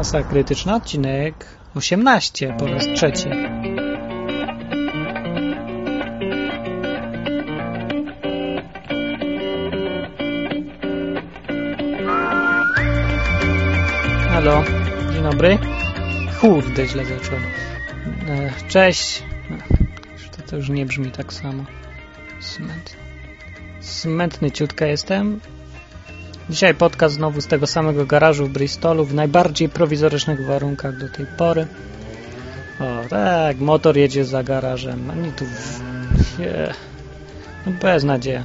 Masa Krytyczna, odcinek 18 po raz trzeci. Halo, dzień dobry. Kurde, źle zacząłem. E, Cześć. To, to już nie brzmi tak samo. Smętny. Smętny ciutka jestem. Dzisiaj podcast znowu z tego samego garażu w Bristolu w najbardziej prowizorycznych warunkach do tej pory. O, tak, motor jedzie za garażem. Ani tu... Nie. No bez nadzieja.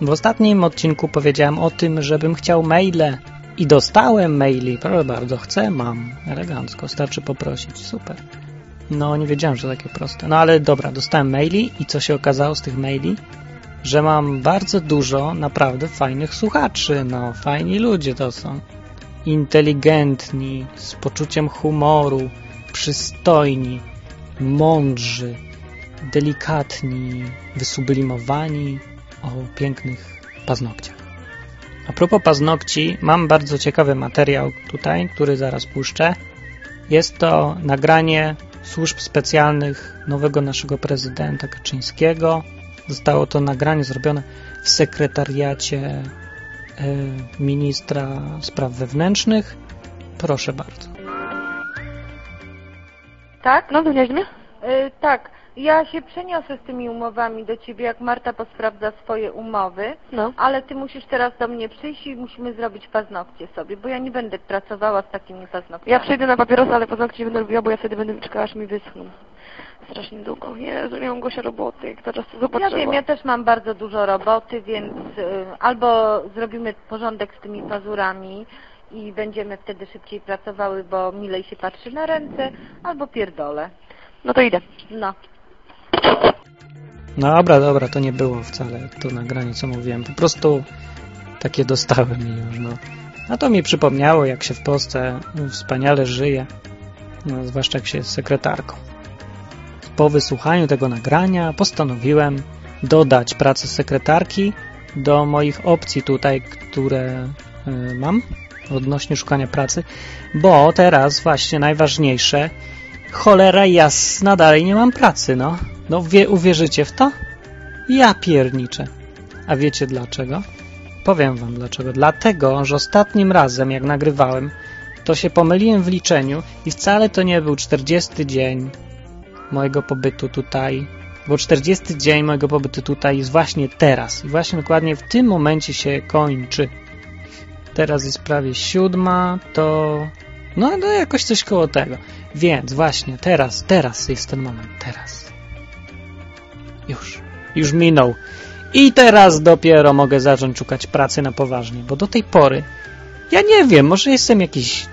W ostatnim odcinku powiedziałem o tym, żebym chciał maile i dostałem maili. Proszę bardzo, chcę, mam. Elegancko, starczy poprosić. Super. No, nie wiedziałem, że takie proste. No ale dobra, dostałem maili i co się okazało z tych maili? Że mam bardzo dużo naprawdę fajnych słuchaczy. No, fajni ludzie to są. Inteligentni, z poczuciem humoru, przystojni, mądrzy, delikatni, wysublimowani, o pięknych paznokciach. A propos paznokci, mam bardzo ciekawy materiał tutaj, który zaraz puszczę. Jest to nagranie służb specjalnych nowego naszego prezydenta Kaczyńskiego. Zostało to nagranie zrobione w sekretariacie y, ministra spraw wewnętrznych. Proszę bardzo. Tak? No, dowiesz mnie? Y, tak. Ja się przeniosę z tymi umowami do ciebie, jak Marta posprawdza swoje umowy, No. ale ty musisz teraz do mnie przyjść i musimy zrobić paznokcie sobie, bo ja nie będę pracowała z takimi paznokciami. Ja przejdę na papierosa, ale paznokcie nie będę robiła, bo ja wtedy będę czekała, aż mi wyschną. Strasznie długo. Jezu, nie mam Gosia roboty, jak teraz to Ja zobaczyła. wiem, ja też mam bardzo dużo roboty, więc y, albo zrobimy porządek z tymi pazurami i będziemy wtedy szybciej pracowały, bo milej się patrzy na ręce, albo pierdolę. No to idę. No. No dobra, dobra, to nie było wcale to nagranie, co mówiłem. Po prostu takie dostałem już, no. A to mi przypomniało, jak się w Polsce wspaniale żyje, no, zwłaszcza jak się jest sekretarką. Po wysłuchaniu tego nagrania postanowiłem dodać pracę sekretarki do moich opcji tutaj, które y, mam odnośnie szukania pracy, bo teraz właśnie najważniejsze cholera jasna, dalej nie mam pracy, no. No wie, uwierzycie w to? Ja pierniczę. A wiecie dlaczego? Powiem wam dlaczego. Dlatego, że ostatnim razem, jak nagrywałem, to się pomyliłem w liczeniu i wcale to nie był 40 dzień mojego pobytu tutaj, bo 40 dzień mojego pobytu tutaj jest właśnie teraz i właśnie dokładnie w tym momencie się kończy. Teraz jest prawie siódma, to no, no jakoś coś koło tego. Więc właśnie teraz, teraz jest ten moment, teraz. Już, już minął. I teraz dopiero mogę zacząć szukać pracy na poważnie, bo do tej pory ja nie wiem, może jestem jakiś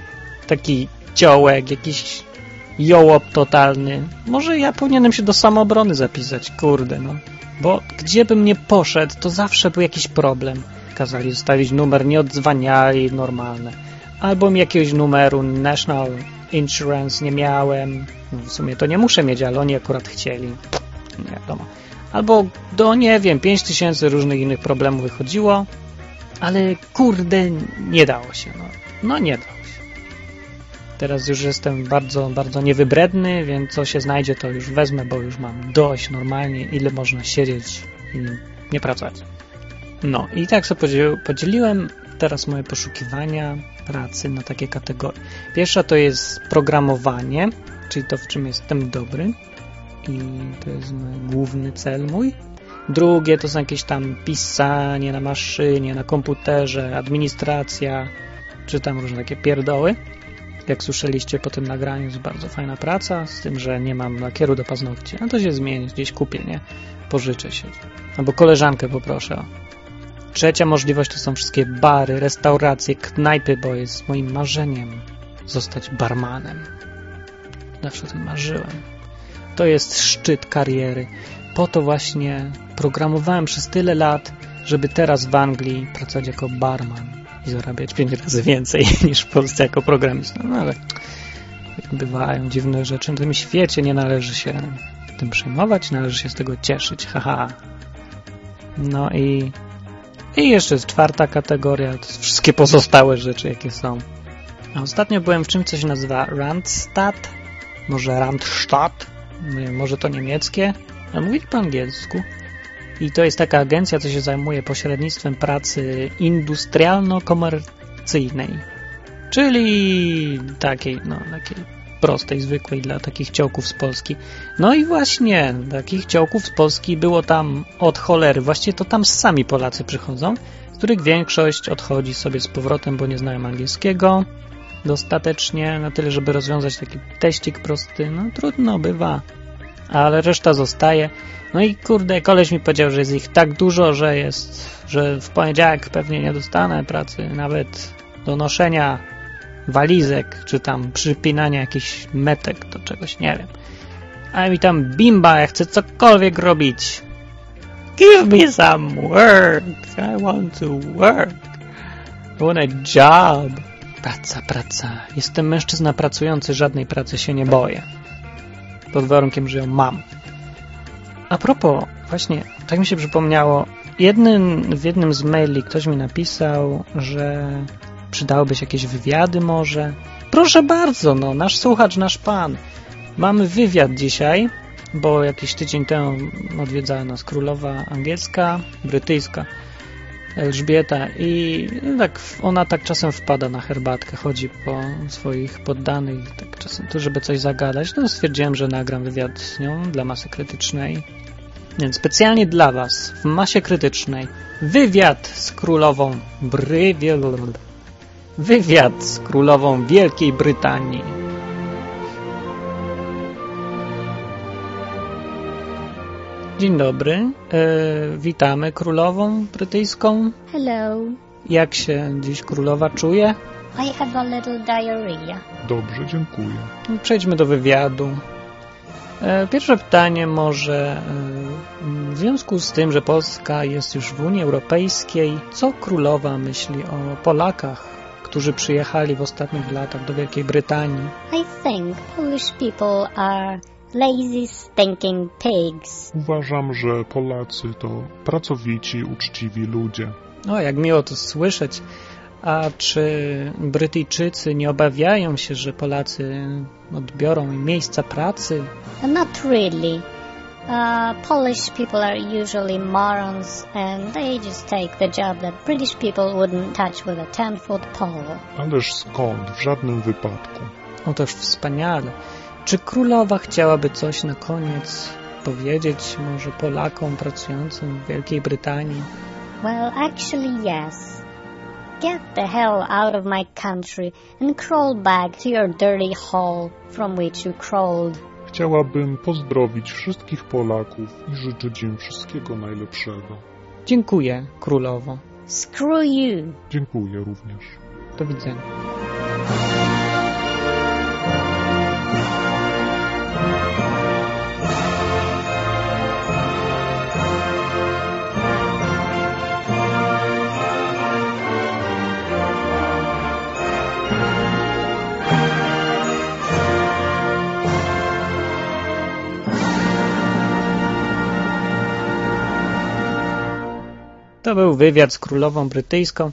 taki ciołek, jakiś jołop totalny. Może ja powinienem się do samoobrony zapisać, kurde, no. Bo gdzie bym nie poszedł, to zawsze był jakiś problem. Kazali zostawić numer, nie odzwaniali, normalne. Albo mi jakiegoś numeru National Insurance nie miałem. No, w sumie to nie muszę mieć, ale oni akurat chcieli. Nie wiadomo. Albo do, nie wiem, 5000 różnych innych problemów wychodziło, ale kurde, nie dało się. No, no nie dało się. Teraz już jestem bardzo, bardzo niewybredny, więc co się znajdzie, to już wezmę, bo już mam dość normalnie, ile można siedzieć i nie pracować. No i tak sobie podzielił, podzieliłem teraz moje poszukiwania pracy na takie kategorie. Pierwsza to jest programowanie, czyli to, w czym jestem dobry i to jest główny cel mój. Drugie to są jakieś tam pisanie na maszynie, na komputerze, administracja, czy tam różne takie pierdoły. Jak słyszeliście po tym nagraniu, jest bardzo fajna praca, z tym, że nie mam lakieru do paznokci. No to się zmieni, gdzieś kupię, nie? Pożyczę się. Albo koleżankę poproszę. Trzecia możliwość to są wszystkie bary, restauracje, knajpy, bo jest moim marzeniem zostać barmanem. Zawsze o tym marzyłem. To jest szczyt kariery. Po to właśnie programowałem przez tyle lat, żeby teraz w Anglii pracować jako barman i zarabiać pięć razy więcej niż w Polsce jako programista. No ale bywają dziwne rzeczy. Na tym świecie nie należy się tym przejmować, należy się z tego cieszyć. Haha. No i i jeszcze jest czwarta kategoria, to są wszystkie pozostałe rzeczy, jakie są. A ostatnio byłem w czymś, co się nazywa Randstad, może Randstadt, może to niemieckie, a mówili po angielsku. I to jest taka agencja, co się zajmuje pośrednictwem pracy industrialno-komercyjnej. Czyli takiej, no, takiej prostej, zwykłej dla takich ciołków z Polski. No i właśnie, takich ciołków z Polski było tam od cholery. Właściwie to tam sami Polacy przychodzą, z których większość odchodzi sobie z powrotem, bo nie znają angielskiego dostatecznie, na tyle, żeby rozwiązać taki teścik prosty. No trudno bywa, ale reszta zostaje. No i kurde, koleś mi powiedział, że jest ich tak dużo, że jest, że w poniedziałek pewnie nie dostanę pracy, nawet do noszenia walizek, czy tam przypinania jakichś metek do czegoś, nie wiem. A mi tam bimba, ja chcę cokolwiek robić. Give me some work. I want to work. I want a job. Praca, praca. Jestem mężczyzna pracujący, żadnej pracy się nie boję. Pod warunkiem, że ją mam. A propos, właśnie, tak mi się przypomniało, jednym, w jednym z maili ktoś mi napisał, że przydałyby się jakieś wywiady może. Proszę bardzo, no, nasz słuchacz, nasz pan. Mamy wywiad dzisiaj, bo jakiś tydzień temu odwiedzała nas królowa angielska, brytyjska, Elżbieta i tak ona tak czasem wpada na herbatkę, chodzi po swoich poddanych, tak czasem tu, żeby coś zagadać. No stwierdziłem, że nagram wywiad z nią dla masy krytycznej. Więc specjalnie dla Was w masie krytycznej wywiad z królową Brywiel Wywiad z królową Wielkiej Brytanii. Dzień dobry. E, witamy królową brytyjską. Hello. Jak się dziś królowa czuje? I have a little diarrhea. Dobrze, dziękuję. Przejdźmy do wywiadu. E, pierwsze pytanie może e, w związku z tym, że Polska jest już w Unii Europejskiej, co królowa myśli o Polakach którzy przyjechali w ostatnich latach do Wielkiej Brytanii. I think Polish people are lazy, stinking pigs. Uważam, że Polacy to pracowici, uczciwi ludzie. O, jak miło to słyszeć. A czy Brytyjczycy nie obawiają się, że Polacy odbiorą im miejsca pracy? Not really. Uh, Polish people are usually morons and they just take the job that British people wouldn't touch with a 10-foot pole. Ależ skąd? W żadnym wypadku. Otóż wspaniale. Czy królowa chciałaby coś na koniec powiedzieć może Polakom pracującym w Wielkiej Brytanii? Well, actually yes. Get the hell out of my country and crawl back to your dirty hole from which you crawled. Chciałabym pozdrowić wszystkich Polaków i życzyć im wszystkiego najlepszego. Dziękuję, królowo. Screw you. Dziękuję również. Do widzenia. To był wywiad z królową brytyjską.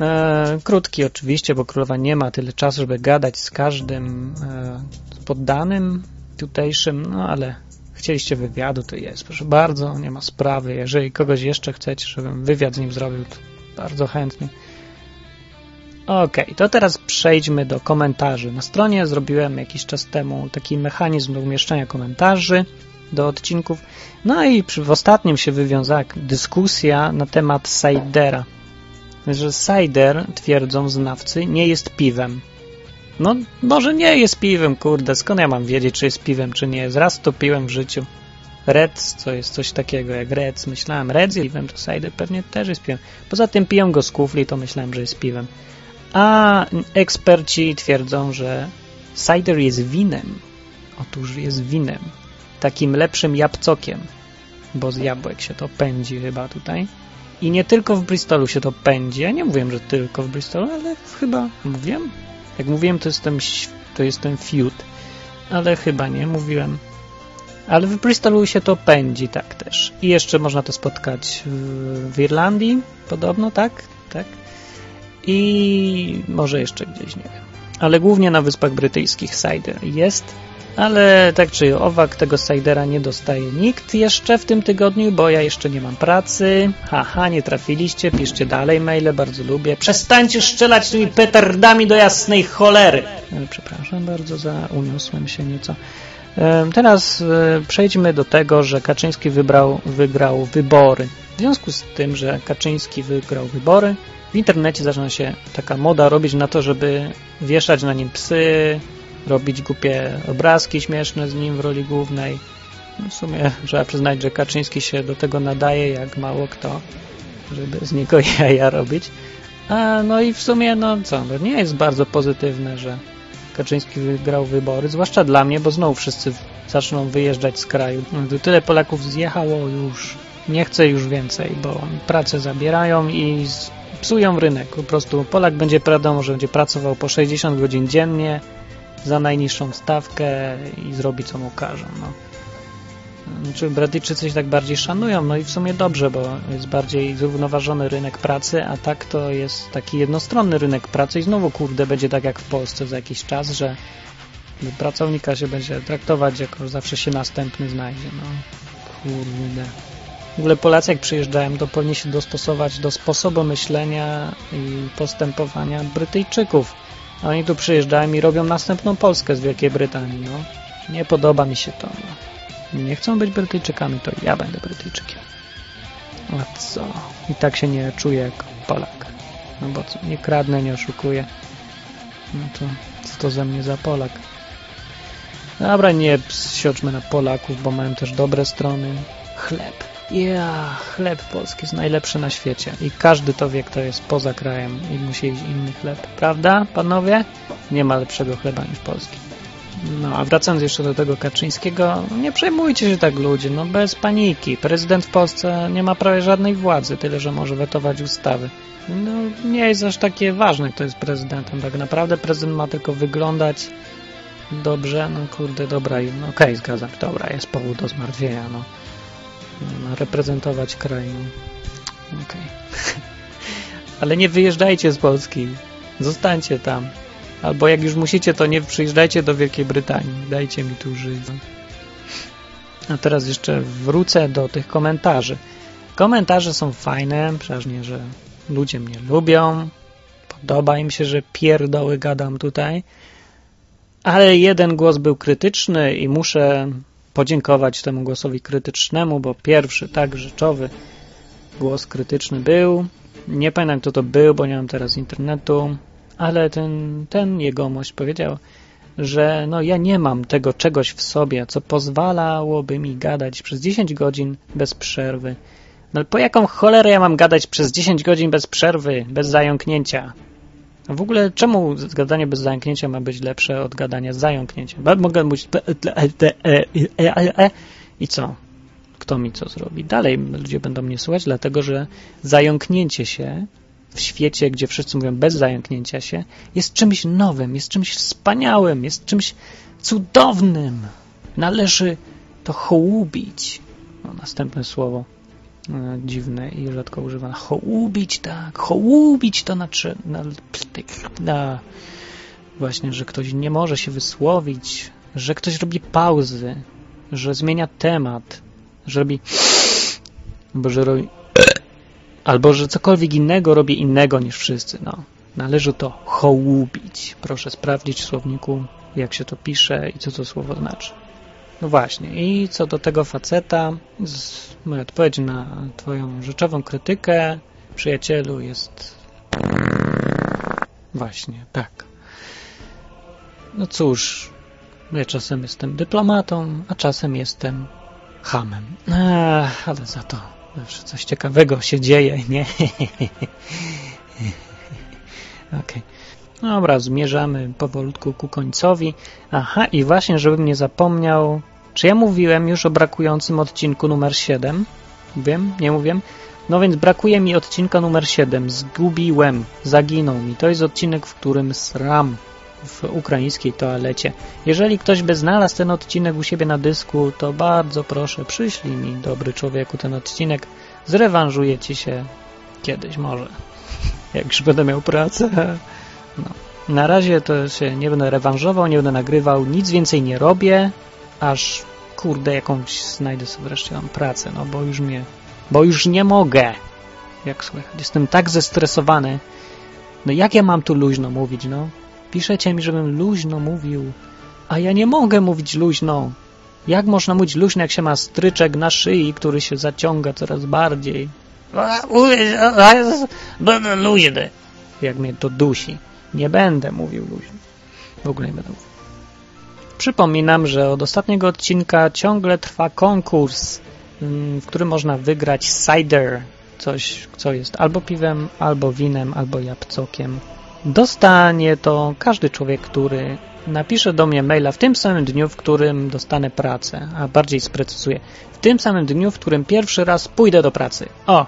E, krótki oczywiście, bo królowa nie ma tyle czasu, żeby gadać z każdym e, poddanym tutejszym, no ale chcieliście wywiadu, to jest. Proszę bardzo, nie ma sprawy. Jeżeli kogoś jeszcze chcecie, żebym wywiad z nim zrobił, to bardzo chętnie. Ok, to teraz przejdźmy do komentarzy. Na stronie zrobiłem jakiś czas temu taki mechanizm do umieszczania komentarzy do odcinków. No i w ostatnim się wywiązała dyskusja na temat Sidera. Że Cider, twierdzą znawcy, nie jest piwem. No, może nie jest piwem, kurde, skąd ja mam wiedzieć, czy jest piwem, czy nie jest. Raz to piłem w życiu. Reds, co jest coś takiego jak Reds. Myślałem, Reds jest piwem, to Cider pewnie też jest piwem. Poza tym piję go z kufli, to myślałem, że jest piwem. A eksperci twierdzą, że cider jest winem. Otóż jest winem takim lepszym jabłcokiem, bo z jabłek się to pędzi chyba tutaj. I nie tylko w Bristolu się to pędzi. Ja nie mówiłem, że tylko w Bristolu, ale chyba mówiłem. Jak mówiłem, to jestem, to jestem fiut, ale chyba nie mówiłem. Ale w Bristolu się to pędzi, tak też. I jeszcze można to spotkać w, w Irlandii, podobno, tak? Tak. I może jeszcze gdzieś, nie wiem. ale głównie na Wyspach Brytyjskich cider jest, ale tak czy owak tego cidera nie dostaje nikt jeszcze w tym tygodniu, bo ja jeszcze nie mam pracy. Haha, nie trafiliście, piszcie dalej maile, bardzo lubię. Przestańcie strzelać tymi petardami do jasnej cholery. E, Przepraszam bardzo za uniosłem się nieco. E, Teraz e, przejdźmy do tego, że Kaczyński wybrał, wygrał wybory. W związku z tym, że Kaczyński wygrał wybory, w internecie zaczyna się taka moda robić na to, żeby wieszać na nim psy, robić głupie obrazki śmieszne z nim w roli głównej. No w sumie trzeba przyznać, że Kaczyński się do tego nadaje jak mało kto, żeby z niego jaja robić. A no i w sumie, no co, no nie jest bardzo pozytywne, że Kaczyński wygrał wybory, zwłaszcza dla mnie, bo znowu wszyscy zaczną wyjeżdżać z kraju. Tyle Polaków zjechało już, nie chcę już więcej, bo pracę zabierają i psują rynek. Po prostu Polak będzie, wiadomo, że będzie pracował po 60 godzin dziennie za najniższą stawkę i zrobi co mu każą. No. Czy Brytyjczycy się tak bardziej szanują? No i w sumie dobrze, bo jest bardziej zrównoważony rynek pracy, a tak to jest taki jednostronny rynek pracy i znowu kurde będzie tak jak w Polsce za jakiś czas, że pracownika się będzie traktować jako zawsze się następny znajdzie. No kurde. W ogóle Polacy jak przyjeżdżają, to powinni się dostosować do sposobu myślenia i postępowania Brytyjczyków. Oni tu przyjeżdżają i robią następną Polskę z Wielkiej Brytanii. No. Nie podoba mi się to. No. Nie chcą być Brytyjczykami, to ja będę Brytyjczykiem. A co? I tak się nie czuję jak Polak. No bo co? Nie kradnę, nie oszukuję. No to co to ze mnie za Polak? Dobra, nie sioczmy na Polaków, bo mają też dobre strony. Chleb. Ja, chleb polski jest najlepszy na świecie i każdy to wie, kto jest poza krajem i musi jeść inny chleb. Prawda, panowie? Nie ma lepszego chleba niż polski. No, a wracając jeszcze do tego Kaczyńskiego, nie przejmujcie się tak ludzie, no bez paniki. Prezydent w Polsce nie ma prawie żadnej władzy, tyle że może wetować ustawy. No, nie jest aż takie ważne, kto jest prezydentem. Tak naprawdę prezydent ma tylko wyglądać dobrze, no kurde, dobra, no okej, zgadzam się, dobra, jest powód do zmartwienia, no. Ma reprezentować kraj, no. Okej. Ale nie wyjeżdżajcie z Polski. Zostańcie tam. Albo jak już musicie, to nie przyjeżdżajcie do Wielkiej Brytanii. Dajcie mi tu żyć. A teraz jeszcze wrócę do tych komentarzy. Komentarze są fajne, przeważnie, że ludzie mnie lubią. Podoba im się, że pierdoły gadam tutaj. Ale jeden głos był krytyczny i muszę podziękować temu głosowi krytycznemu, bo pierwszy, tak rzeczowy głos krytyczny był. Nie pamiętam, kto to był, bo nie mam teraz internetu, ale ten, ten jegomość powiedział, że no ja nie mam tego czegoś w sobie, co pozwalałoby mi gadać przez 10 godzin bez przerwy. No po jaką cholerę ja mam gadać przez 10 godzin bez przerwy, bez zająknięcia? W ogóle czemu gadanie bez zająknięcia ma być lepsze od gadania z zająknięciem? Bo Mogę mówić i co? Kto mi co zrobi? Dalej ludzie będą mnie słuchać, dlatego że zająknięcie się w świecie, gdzie wszyscy mówią bez zająknięcia się, jest czymś nowym, jest czymś wspaniałym, jest czymś cudownym. Należy to hołubić. No, następne słowo e, dziwne i rzadko używane. Hołubić, tak. Hołubić to znaczy na, na, właśnie, że ktoś nie może się wysłowić, że ktoś robi pauzy, że zmienia temat, że robi albo że robi albo że cokolwiek innego robi innego niż wszyscy. No. Należy to hołubić. Proszę sprawdzić w słowniku, jak się to pisze i co to słowo znaczy. No właśnie, i co do tego faceta, moja odpowiedź na twoją rzeczową krytykę, przyjacielu, jest właśnie, tak. No cóż, ja czasem jestem dyplomatą, a czasem jestem hamem. Ech, ale za to zawsze coś ciekawego się dzieje, nie? Okej. Okay. Dobra, zmierzamy powolutku ku końcowi. Aha, i właśnie, żebym nie zapomniał, czy ja mówiłem już o brakującym odcinku numer 7? Wiem? Nie mówię? No więc brakuje mi odcinka numer 7. Zgubiłem, zaginął mi. To jest odcinek, w którym sram w ukraińskiej toalecie. Jeżeli ktoś by znalazł ten odcinek u siebie na dysku, to bardzo proszę, przyślij mi, dobry człowieku, ten odcinek. Zrewanżuję ci się kiedyś może. Jak już będę miał pracę. No. Na razie to się nie będę rewanżował, nie będę nagrywał, nic więcej nie robię, aż kurde jakąś znajdę sobie wreszcie tam pracę, no bo już mnie, bo już nie mogę. Jak słychać, jestem tak zestresowany. No jak ja mam tu luźno mówić, no? Piszecie mi, żebym luźno mówił, a ja nie mogę mówić luźno. Jak można mówić luźno, jak się ma stryczek na szyi, który się zaciąga coraz bardziej? Będę luźny. Jak mnie to dusi. Nie będę mówił luźno. W ogóle nie będę mówił. Przypominam, że od ostatniego odcinka ciągle trwa konkurs, mm, w którym można wygrać cider, coś, co jest albo piwem, albo winem, albo jabłcokiem. Dostanie to każdy człowiek, który napisze do mnie maila w tym samym dniu, w którym dostanę pracę, a bardziej sprecyzuję, w tym samym dniu, w którym pierwszy raz pójdę do pracy. O,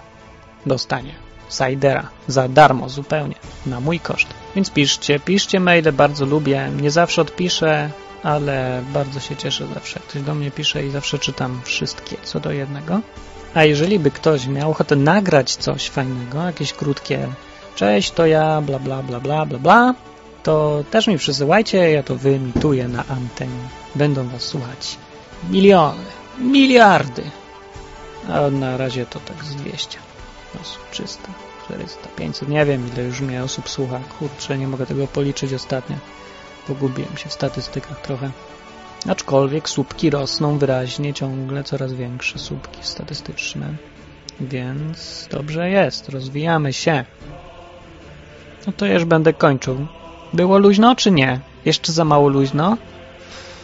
dostanie Sidera za darmo zupełnie, na mój koszt. Więc piszcie, piszcie maile, bardzo lubię. Nie zawsze odpiszę, ale bardzo się cieszę zawsze, ktoś do mnie pisze i zawsze czytam wszystkie, co do jednego. A jeżeli by ktoś miał ochotę nagrać coś fajnego, jakieś krótkie cześć, to ja, bla bla bla bla bla bla, to też mi przysyłajcie, ja to wyemituję na antenie. Będą was słuchać miliony, miliardy. A na razie to tak z 200 osób, 300, 400, 500, nie wiem ile już mnie osób słucha. Kurczę, nie mogę tego policzyć ostatnio. Pogubiłem się w statystykach trochę. Aczkolwiek słupki rosną wyraźnie, ciągle coraz większe słupki statystyczne. Więc dobrze jest, rozwijamy się. No to już będę kończył. Było luźno czy nie? Jeszcze za mało luźno?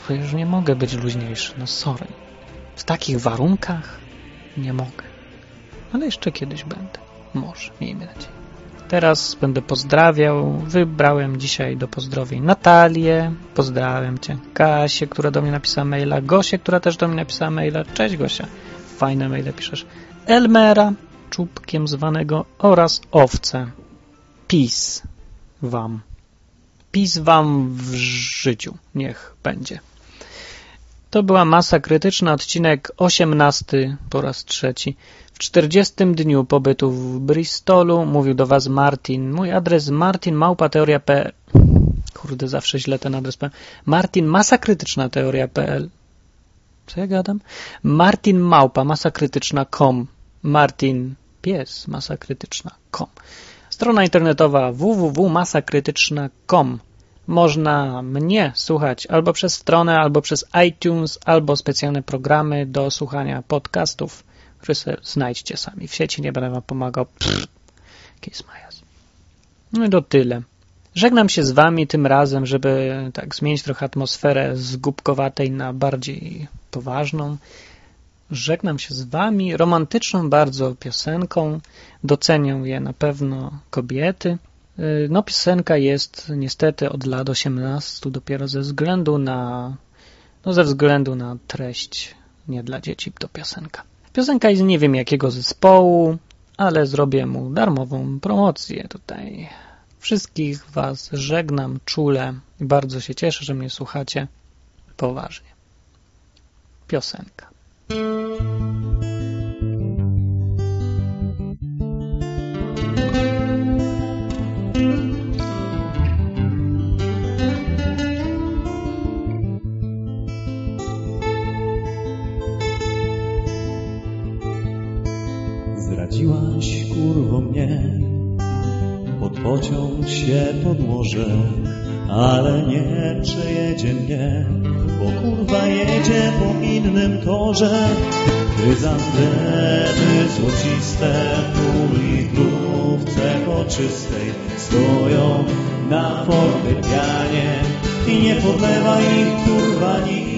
Bo już nie mogę być luźniejszy, no sorry. W takich warunkach nie mogę. Ale jeszcze kiedyś będę. Może, miejmy nadzieję. Teraz będę pozdrawiał. Wybrałem dzisiaj do pozdrowień Natalię. Pozdrawiam Cię. Kasię, która do mnie napisała maila. Gosię, która też do mnie napisała maila. Cześć Gosia. Fajne maile piszesz. Elmera, czubkiem zwanego oraz owce. Peace wam. Peace wam w życiu. Niech będzie. To była masa krytyczna, odcinek 18 po raz trzeci. W 40 dniu pobytu w Bristolu mówił do Was Martin. Mój adres martinmałpateoria.pl Kurde, zawsze źle ten adres powiem. Martin masakrytyczna teoria.pl Co ja gadam? Martin małpa masakrytyczna.com Martin pies masakrytyczna.com Strona internetowa www.masakrytyczna.com można mnie słuchać albo przez stronę, albo przez iTunes, albo specjalne programy do słuchania podcastów, które sobie znajdźcie sami. W sieci nie będę wam pomagał. Pff, kiss my ass. No i to tyle. Żegnam się z wami tym razem, żeby tak zmienić trochę atmosferę z głupkowatej na bardziej poważną. Żegnam się z wami romantyczną bardzo piosenką. Docenią je na pewno kobiety. No, piosenka jest niestety od lat 18 dopiero ze względu na no ze względu na treść nie dla dzieci to piosenka. Piosenka jest nie wiem jakiego zespołu, ale zrobię mu darmową promocję tutaj. Wszystkich Was żegnam czule bardzo się cieszę, że mnie słuchacie poważnie. Piosenka. Pociąg się podłożę, ale nie przejedzie mnie, bo kurwa jedzie po innym torze. Chryzantemy złociste, pół litrówce poczystej stoją na fortepianie i nie podlewa ich kurwa nikt.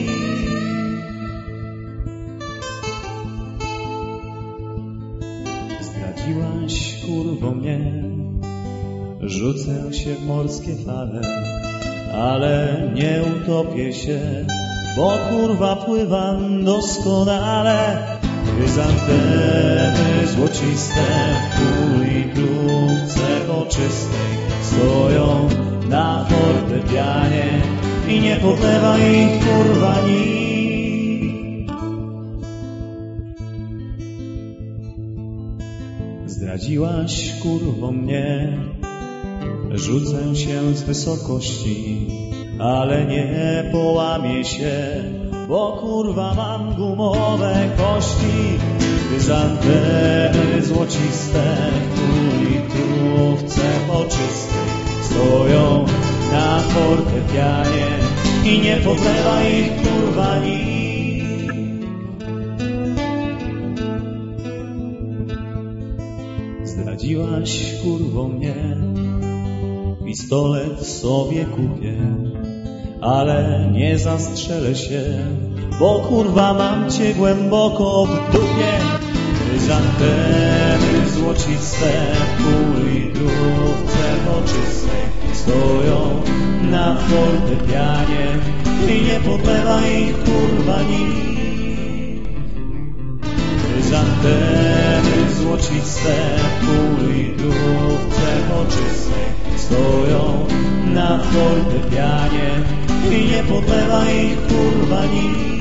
Rzucę się w morskie fale, ale nie utopię się, bo kurwa pływam doskonale. Chryzantemy złociste w półlitrówce poczystej stoją na fortepianie i nie podlewa ich kurwa nikt. Zdradziłaś kurwo mnie, Rzucę się z wysokości, ale nie połamię się, bo kurwa mam gumowe kości. Chryzantemy złociste w litrówce stoją na fortepianie i nie podlewa ich kurwa nikt. Zdradziłaś kurwo mnie, pistolet sobie kupię, ale nie zastrzelę się, bo kurwa mam cię głęboko w dupie. Chryzantemy złociste w półlitrówce poczystej stoją na fortepianie i nie podlewa ich kurwa nikt. Chryzantemy złociste w półlitrówce poczystej stoją na fortepianie i nie podlewa ich kurwa nikt.